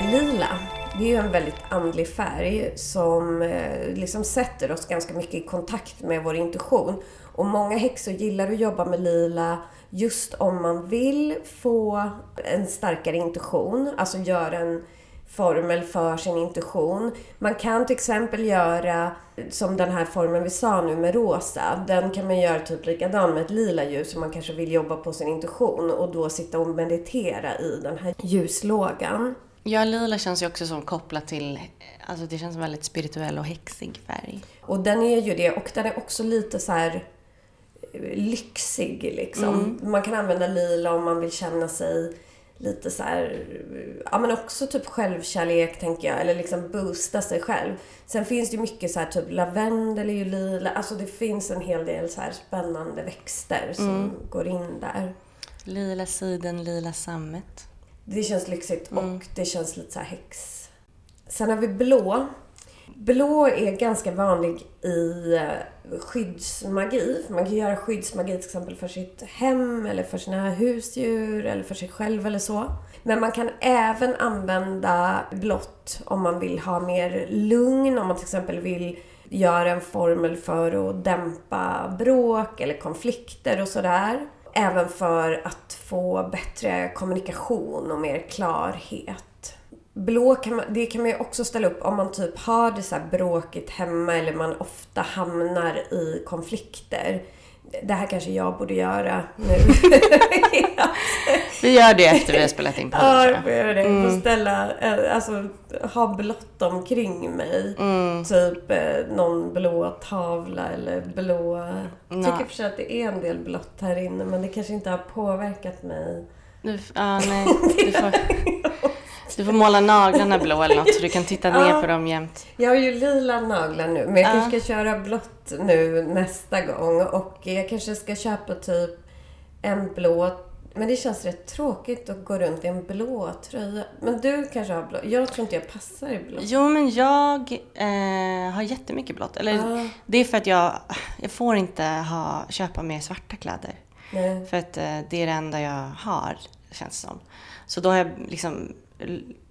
Lila, det är ju en väldigt andlig färg som eh, liksom sätter oss ganska mycket i kontakt med vår intuition. Och många häxor gillar att jobba med lila just om man vill få en starkare intuition, alltså göra en formel för sin intuition. Man kan till exempel göra som den här formeln vi sa nu med rosa. Den kan man göra typ likadan med ett lila ljus om man kanske vill jobba på sin intuition och då sitta och meditera i den här ljuslågan. Ja, lila känns ju också som kopplat till, alltså det känns som väldigt spirituell och häxig färg. Och den är ju det och den är också lite så här eh, lyxig liksom. Man kan använda lila om man vill känna sig lite så här, ja men också typ självkärlek tänker jag, eller liksom boosta sig själv. Sen finns det ju mycket så här typ lavendel är ju lila, alltså det finns en hel del så här spännande växter som går in där. Lila siden, lila sammet. Det känns lyxigt och det känns lite så här häx. Sen har vi blå. Blå är ganska vanlig i skyddsmagi, skyddsmagi. Man kan göra skyddsmagi till exempel för sitt hem eller för sina husdjur eller för sig själv eller så. Men man kan även använda blått om man vill ha mer lugn, om man till exempel vill göra en formel för att dämpa bråk eller konflikter och sådär. Även för att få bättre kommunikation och mer klarhet. Blå kan man, det kan man ju också ställa upp om man typ har det så här bråkigt hemma eller man ofta hamnar i konflikter. Det här kanske jag borde göra nu. Vi gör det efter vi har spelat in podden Ja, får göra det. Får ställa, eh, alltså ha blått omkring mig. Typ eh, någon blå tavla eller blå... Jag tycker för sig att det är en del blått här inne men det kanske inte har påverkat mig. Du, ja, nej, du, får, du får måla naglarna blå eller något så du kan titta ner på dem jämt. Jag har ju lila naglar nu men jag kanske ska köra blått nu nästa gång och jag kanske ska köpa typ en blå men det känns rätt tråkigt att gå runt i en blå tröja. Men du kanske har blå? Jag tror inte jag passar i blå. Jo, men jag eh, har jättemycket blått. Eller, Ah. Det är för att jag, jag får inte ha, köpa mer svarta kläder. Nej. För att eh, det är det enda jag har, känns det som. Så då har jag liksom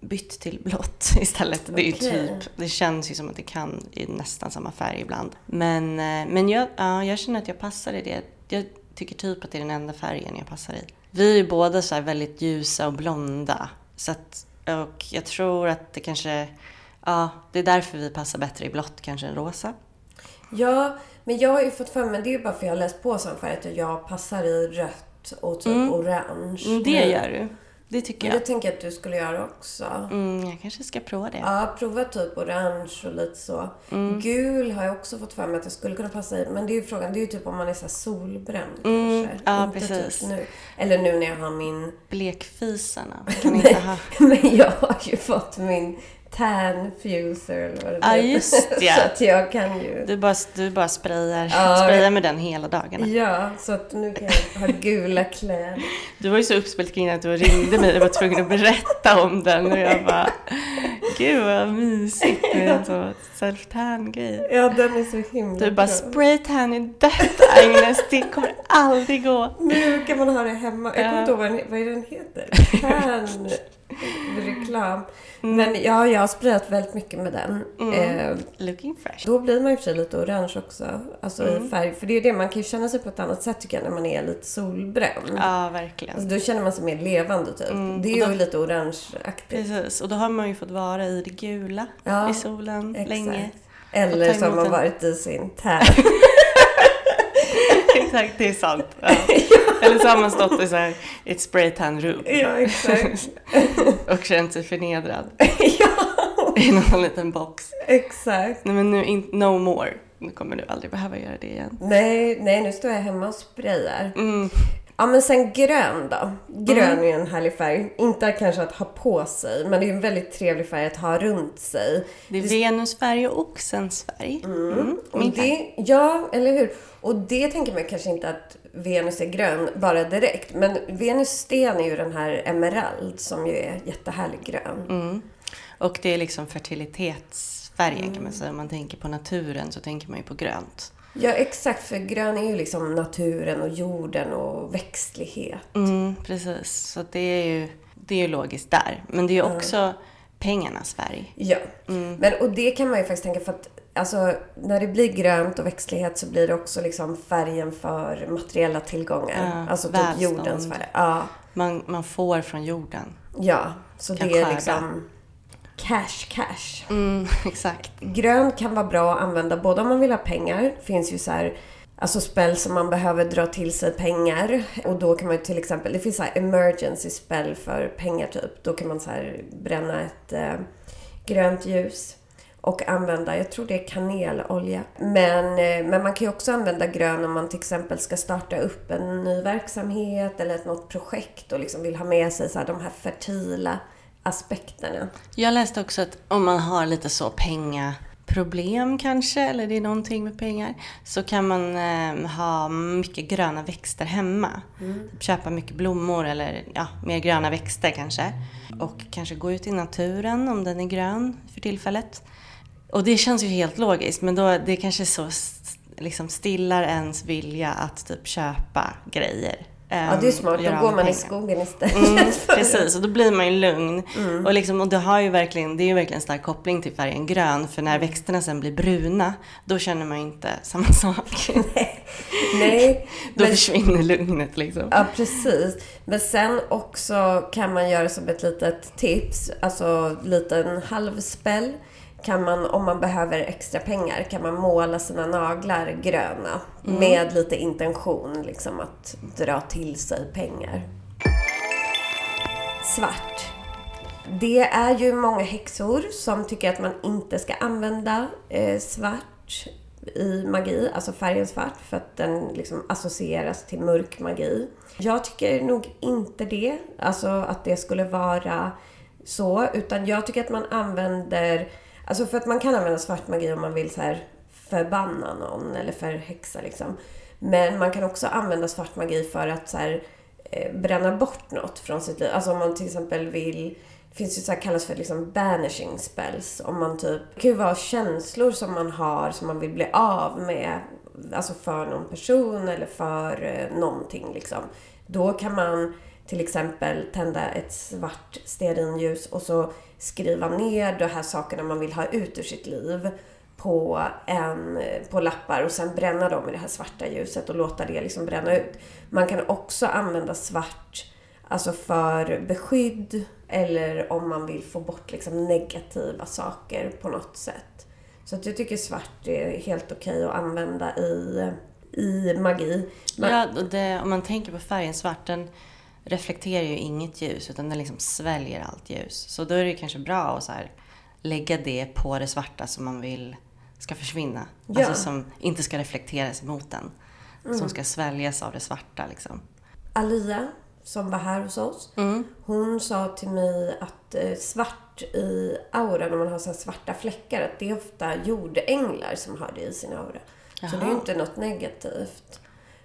bytt till blått istället. Det är typ, det känns ju som att det kan i nästan samma färg ibland. Men, eh, men jag, ja, jag känner att jag passar i det. Jag tycker typ att det är den enda färgen jag passar i. Vi är ju båda så väldigt ljusa och blonda. Så att, och jag tror att det kanske, ja, det är därför vi passar bättre i blått kanske än rosa. Ja, men jag har ju fått för mig, det är ju bara för jag har läst på som färg, att jag passar i rött och typ orange. Mm, det gör du. Det tycker Men jag. det tänker jag att du skulle göra också. Mm, jag kanske ska prova det. Ja, prova typ orange och lite så. Gul har jag också fått för mig att jag skulle kunna passa i. Men det är ju frågan, det är ju typ om man är så solbränd kanske. ja, Inte precis. Typ nu. Eller nu när jag har min... Blekfisarna man kan inte ha. Men jag har ju fått min tan fuser eller vad det Ja, heter. just det. Så att jag kan ju... Du bara, du bara sprayar, Ja, sprayar med den hela dagarna. Ja, så att nu kan jag ha gula kläder. Du var ju så uppspelt kring att du ringde mig och var tvungen att berätta om den och jag bara Gud vad mysigt med sån self-tan-grej. Ja, den är så himla Du bara spraytan är dött Agnes, det kommer aldrig gå. Nu kan man ha det hemma. Jag kommer Ja. inte ihåg vad, den heter. Tan reklam. Mm. Men ja, jag har sprayat väldigt mycket med den. Eh, Looking fresh. då blir man ju för sig lite orange också. Alltså Mm. i färg. För det är ju det, man kan ju känna sig på ett annat sätt tycker jag när man är lite solbränd. Ja, verkligen. Alltså, då känner man sig mer levande typ. Mm, Det är då- ju lite orangeaktigt. Precis, och då har man ju fått vara i det gula Ja, i solen exakt. länge. Eller så har man varit i sin tan. Exakt, det är sant. Ja. Eller så har man stått i så här, ett spraytan-rum ja, exakt. och känt sig förnedrad ja, i någon liten box. exakt. Nej men nu, in, no more. Nu kommer du aldrig behöva göra det igen. Nej, nej, nu står jag hemma och sprayar. Mm. Ja, men sen grön då. Grön är ju en härlig färg. Inte kanske att ha på sig, men det är en väldigt trevlig färg att ha runt sig. Det är Venusfärg och oxens färg. Mm. Och Min färg. det, ja, eller hur? Och det tänker man kanske inte att Venus är grön bara direkt. Men Venus sten är ju den här emerald som ju är jättehärlig grön. Mm. Och det är liksom fertilitetsfärgen kan man säga. Om man tänker på naturen så tänker man ju på grönt. Ja, exakt. För grön är ju liksom naturen och jorden och växtlighet. Mm, precis, så det är ju det är ju logiskt där. Men det är ju också pengarnas färg. Ja, Mm. men och det kan man ju faktiskt tänka för att alltså, när det blir grönt och växtlighet så blir det också liksom färgen för materiella tillgångar. Ja, alltså typ välstånd. jordens färg. Ja, Man, man får från jorden. ja. så Kan det är skörda. liksom cash, cash. Mm, exakt. Grönt kan vara bra att använda både om man vill ha pengar. Det finns ju så här Alltså spel som man behöver dra till sig pengar. Och då kan man till exempel, det finns så här emergency spel för pengar typ. Då kan man så här bränna ett eh, grönt ljus och använda, jag tror det är kanelolja. Men, eh, men man kan ju också använda grön om man till exempel ska starta upp en ny verksamhet eller ett något projekt och liksom vill ha med sig så här, de här fertila aspekterna. Jag läste också att om man har lite så pengaproblem kanske, eller det är någonting med pengar, så kan man eh, ha mycket gröna växter hemma. Köpa mycket blommor eller ja, mer gröna växter kanske. Och kanske gå ut i naturen om den är grön för tillfället. Och det känns ju helt logiskt, men då, det kanske så liksom stillar ens vilja att typ köpa grejer. Ja, det är smart. Då går man i skogen istället. Mm, precis, och då blir man ju lugn. Mm. Och, liksom, och det, har ju verkligen, det är ju verkligen en stark koppling till färgen grön. För när växterna sen blir bruna, då känner man ju inte samma sak. Nej, då men, försvinner lugnet liksom. ja precis. Men sen också kan man göra som ett litet tips, alltså liten halvspel. Kan man, om man behöver extra pengar, kan man måla sina naglar gröna. Med lite intention, liksom att dra till sig pengar. Svart. Det är ju många häxor som tycker att man inte ska använda eh, svart i magi, alltså färgen svart, för att den liksom associeras till mörk magi. Jag tycker nog inte det, alltså att det skulle vara så, utan jag tycker att man använder, alltså för att man kan använda svart magi om man vill så här förbanna någon eller förhäxa liksom. Men man kan också använda svart magi för att så här, eh, bränna bort något från sitt liv. Alltså om man till exempel vill det finns ju så här kallas för liksom banishing spells. Om man typ, det kan ju vara känslor som man har som man vill bli av med. Alltså för någon person eller för eh, någonting liksom. Då kan man till exempel tända ett svart stearinljus och så skriva ner de här sakerna man vill ha ut ur sitt liv på, en, på lappar och sen bränna dem i det här svarta ljuset och låta det liksom bränna ut. Man kan också använda svart alltså för beskydd eller om man vill få bort liksom negativa saker på något sätt. Så att jag tycker svart är helt okej att använda i, i magi. Men... ja, det, om man tänker på färgen svart, den reflekterar ju inget ljus utan den liksom sväljer allt ljus. Så då är det kanske bra att så här, lägga det på det svarta som man vill ska försvinna. Ja. Alltså som inte ska reflekteras mot den. Mm. Som ska sväljas av det svarta liksom. Alia, som var här hos oss, mm. hon sa till mig att eh, svart i auran, om man har så svarta fläckar, att det är ofta jordänglar som har det i sin aura. Jaha. Så det är ju inte något negativt.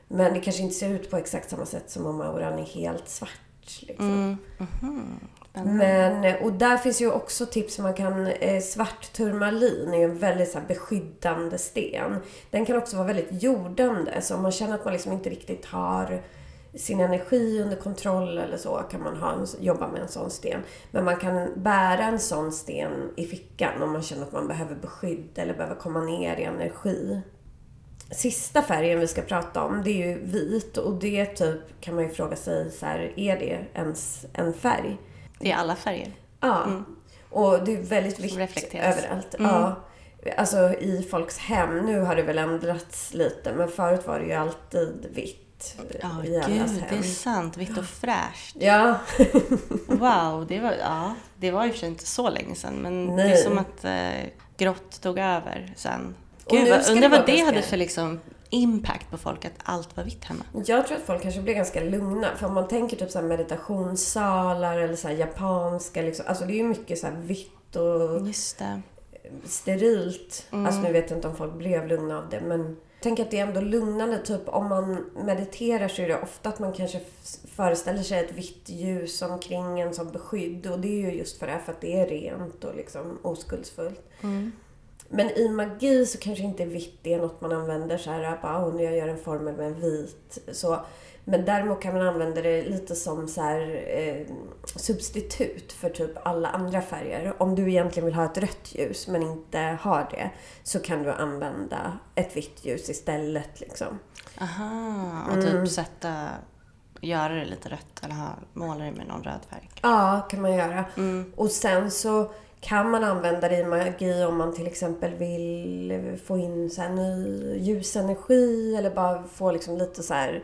Men det kanske inte ser ut på exakt samma sätt som om auran är helt svart. Liksom. Mm. Mm-hmm. Men, och där finns ju också tips. Man kan, eh, svart turmalin är ju en väldigt så här, beskyddande sten. Den kan också vara väldigt jordande. Så om man känner att man liksom inte riktigt har sin energi under kontroll eller så kan man ha en, jobba med en sån sten. Men man kan bära en sån sten i fickan om man känner att man behöver beskydd eller behöver komma ner i energi. Sista färgen vi ska prata om, det är ju vit och det typ kan man ju fråga sig så här, är det ens en färg? Det är alla färger. Ja. Mm. Och det är väldigt vitt överallt. Mm. Ja. Alltså i folks hem. Nu har det väl ändrats lite, men förut var det ju alltid vitt. Ja, i gud, hem. det är sant. Vitt och fräscht. Ja. wow, det var, ja, det var i och för sig inte så länge sedan, men Nej. det är som att eh, grått tog över sen. Gud, undrar vad det ganska... hade för liksom impact på folk att allt var vitt hemma? Jag tror att folk kanske blir ganska lugna. För om man tänker typ så meditationssalar eller så japanska, liksom, alltså det är ju mycket så vitt och sterilt. Mm. Alltså nu vet jag inte om folk blev lugna av det, men Tänk att det är ändå lugnande. Typ om man mediterar så är det ofta att man kanske föreställer sig ett vitt ljus omkring en som beskydd. Och det är ju just för det, för att det är rent och liksom oskuldsfullt. Mm. Men i magi så kanske inte vitt är något man använder så här, bara, oh, jag gör en formel med en vit. Så. Men däremot kan man använda det lite som så här, eh, substitut för typ alla andra färger. Om du egentligen vill ha ett rött ljus men inte har det så kan du använda ett vitt ljus istället. Liksom. Aha, och typ mm. sätta göra det lite rött eller ha, måla det med någon röd färg? Ja, kan man göra. Mm. Och sen så kan man använda det i magi om man till exempel vill få in så här ny ljusenergi eller bara få liksom lite så här,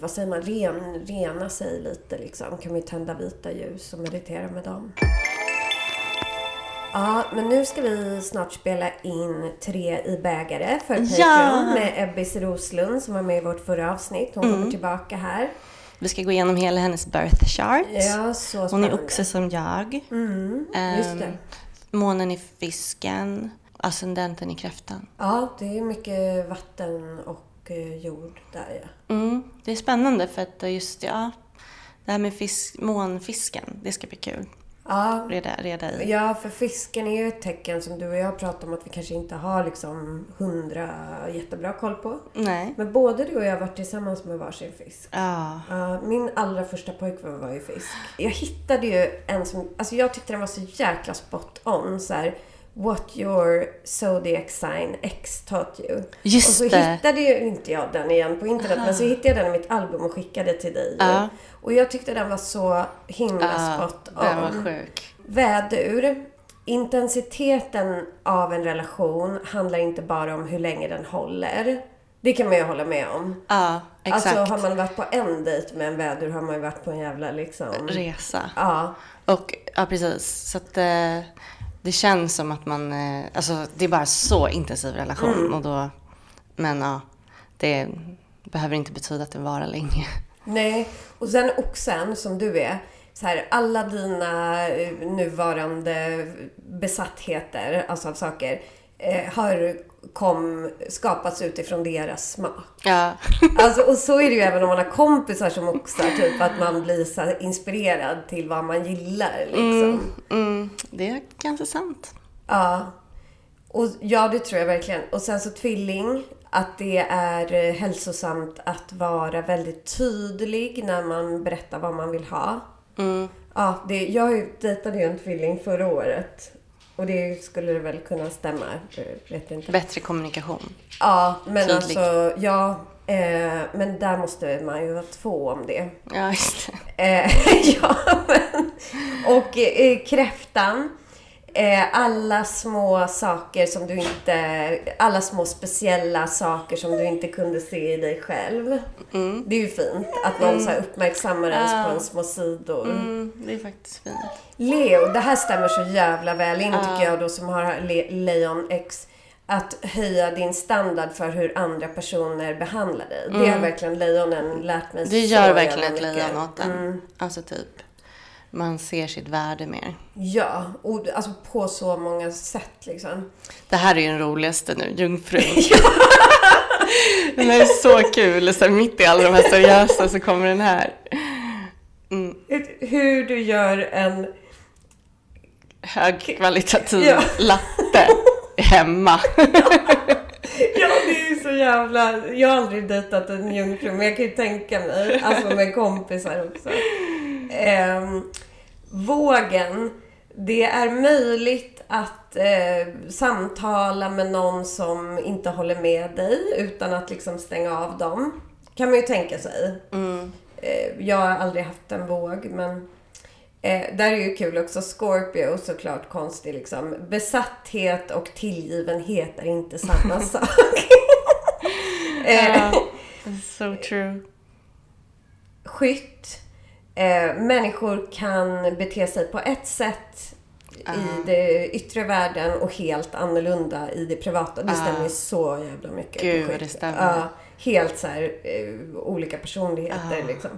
vad säger man, ren, rena sig lite liksom. Kan vi tända vita ljus och meditera med dem. Ja, men nu ska vi snart spela in Tre i bägare för Patreon ja! med Ebbis Roslund som var med i vårt förra avsnitt. Hon mm. kommer tillbaka här. Vi ska gå igenom hela hennes birth chart. Ja, så Hon är oxe som jag. Mm, just det. Um, månen i fisken. Ascendenten i kräftan. Ja, det är mycket vatten och eh, jord där ja. Mm, det är spännande för att just ja, det här med fisk, månfisken, det ska bli kul ja. reda, reda i. Ja, för fisken är ju ett tecken som du och jag pratar om att vi kanske inte har liksom hundra jättebra koll på. Nej. Men både du och jag har varit tillsammans med varsin fisk. Ja. Uh, min allra första pojkvän var ju fisk. Jag hittade ju en som, alltså jag tyckte den var så jäkla spot on. Så här, What your zodiac sign X taught you. Just och så det. hittade ju inte jag den igen på internet, Aha. men så hittade jag den i mitt album och skickade till dig. Ja. Och jag tyckte den var så himla ja, spot on. Den var sjuk. Vädur. Intensiteten av en relation handlar inte bara om hur länge den håller. Det kan man ju hålla med om. Ja, exakt. Alltså har man varit på en dejt med en vädur har man ju varit på en jävla liksom... Resa. Ja. Och, ja precis. Så att eh, det känns som att man, eh, alltså det är bara så intensiv relation. Mm. Och då, men ja, det behöver inte betyda att det varar länge. Nej, och sen oxen som du är. Så här, alla dina eh, nuvarande besattheter, alltså av saker, eh, har kom, skapats utifrån deras smak. Ja. Alltså, och så är det ju även om man har kompisar som oxar, typ att man blir så inspirerad till vad man gillar. Liksom. Mm, mm, det är ganska sant. Ja. Och ja, det tror jag verkligen. Och sen så tvilling. att det är eh, hälsosamt att vara väldigt tydlig när man berättar vad man vill ha. Mm. Ja, det, jag dejtade ju en tvilling förra året. Och det skulle det väl kunna stämma. jag Vet inte. Bättre kommunikation. Ja, men Tydlig. alltså, ja. Eh, men där måste man ju vara två om det. Ja, just det. Eh, ja, men. Och eh, kräftan. Eh, alla små saker som du inte... Alla små speciella saker som du inte kunde se i dig själv. Det är ju fint att någon så här uppmärksammar ens på en små sidor. Mm, det är faktiskt fint. Leo, det här stämmer så jävla väl in tycker jag då som har Le- Leon X. Att höja din standard för hur andra personer behandlar dig. Det har verkligen lejonen lärt mig Mm. Det så gör verkligen ett lejon åt en. Alltså typ, man ser sitt värde mer. Ja, och alltså på så många sätt liksom. Det här är ju den roligaste nu, jungfrun. den är så kul, så här, mitt i alla de här seriösa så kommer den här. Hur du gör en... Högkvalitativ Ja. latte hemma. Ja, det är så jävla... Jag har aldrig dejtat en jungfru, men jag kan ju tänka mig. Alltså med kompisar också. Ehm, vågen. Det är möjligt att eh, samtala med någon som inte håller med dig utan att liksom stänga av dem. Kan man ju tänka sig. Eh, jag har aldrig haft en våg, men Eh, där är ju kul också. Scorpio, såklart konstig liksom. Besatthet och tillgivenhet är inte samma sak. eh, so true. skytt. Eh, människor kan bete sig på ett sätt i det yttre världen och helt annorlunda i det privata. Det stämmer ju så jävla mycket. Gud, skytt. det stämmer. Helt så här eh, olika personligheter liksom.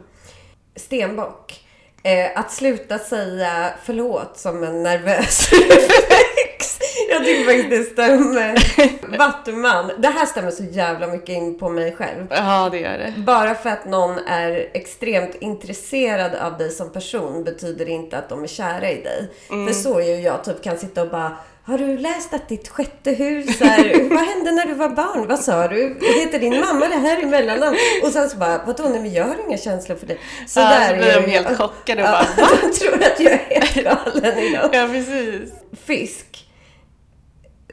Stenbock. Eh, att sluta säga förlåt som en nervös reflex. Jag tycker faktiskt det stämmer. Vattuman. Det här stämmer så jävla mycket in på mig själv. Ja, det gör det. Bara för att någon är extremt intresserad av dig som person betyder det inte att de är kära i dig. För så är ju jag typ kan sitta och bara har du läst att ditt sjätte hus är... Vad hände när du var barn? Vad sa du? Heter din mamma det här i mellannamn? Och sen så bara, vadå? Nej men jag har inga känslor för det. Så Ja, där så blir de jag. helt chockade och Ja, bara, De tror att jag är helt galen idag. Ja, precis. Fisk.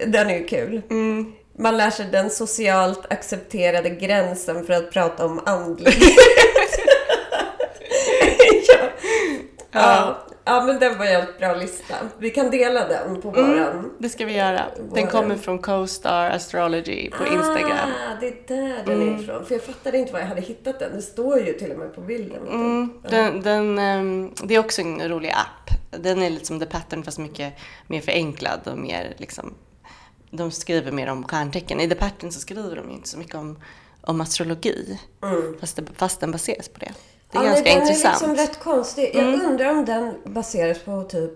Den är ju kul. Mm. Man lär sig den socialt accepterade gränsen för att prata om andlighet. ja. Ja. Ja, men den var en helt bra lista. Vi kan dela den på våran... Det ska vi göra. Den kommer från CoStar Astrology på Instagram. Ah, det är där den är ifrån. För jag fattade inte var jag hade hittat den. Det står ju till och med på bilden. Mm, den, den, ehm, det är också en rolig app. Den är lite som The Pattern fast mycket mer förenklad och mer liksom... De skriver mer om stjärntecken. I The Pattern så skriver de ju inte så mycket om, om astrologi. Fast, det, fast den baseras på det. Det är Mm. Ja, ganska den intressant. är liksom rätt konstig. Jag undrar om den baseras på typ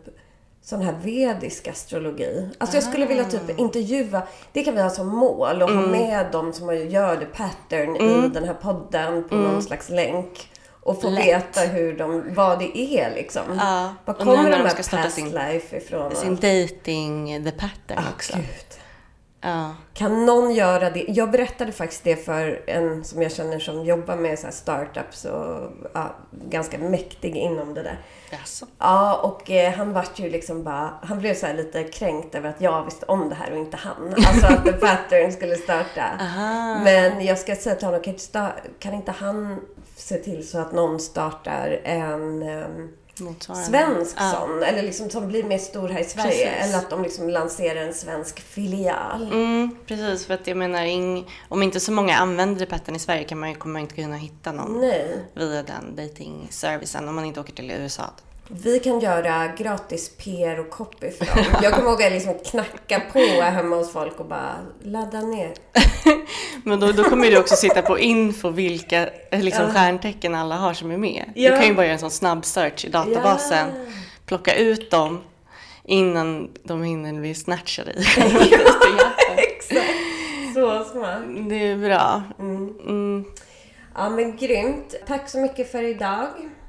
sån här vedisk astrologi. Alltså jag skulle vilja Ah. typ intervjua, det kan vi ha som mål och Mm. ha med de som gör the pattern i den här podden på någon slags länk. Och få Mm. Lätt. veta hur de, vad det är liksom. Ja, Var kommer de de här ska starta past sin- life ifrån? Sin dating The Pattern också. Ah, Gud. Ja. Kan någon göra det? Jag berättade faktiskt det för en som jag känner som jobbar med så startups och ja, ganska mäktig inom det där. Jaså? Ja, och eh, han vart ju liksom bara... Han blev så här lite kränkt över att jag visste om det här och inte han. Alltså att The Pattern skulle starta. Aha. Men jag ska säga till honom, kan inte, kan inte han se till så att någon startar en Motsvarande. Svensk Ja. sån? Eller liksom som blir mer stor här i Sverige. Precis. Eller att de liksom lanserar en svensk filial. Mm, precis, för att jag menar, ing, om inte så många använder Pattern i Sverige kan man, kommer man inte kunna hitta någon Nej. via den dating-servicen om man inte åker till USA. Vi kan göra gratis PR och copy för dem. Jag kommer ihåg att jag liksom knacka på hemma hos folk och bara ladda ner. Men då, då kommer du också sitta på info vilka eh, liksom, stjärntecken alla har som är med. Ja. Du kan ju bara göra en sån snabb search i databasen, Ja. plocka ut dem innan de hinner bli snatchade i. Exakt. Så smart. Det är bra. Mm. Ja men grymt. Tack så mycket för idag.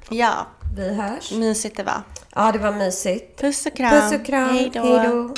Ja, Vi hörs. mysigt det var. Ja, det var mysigt. Puss och kram. Puss och kram. Hej då.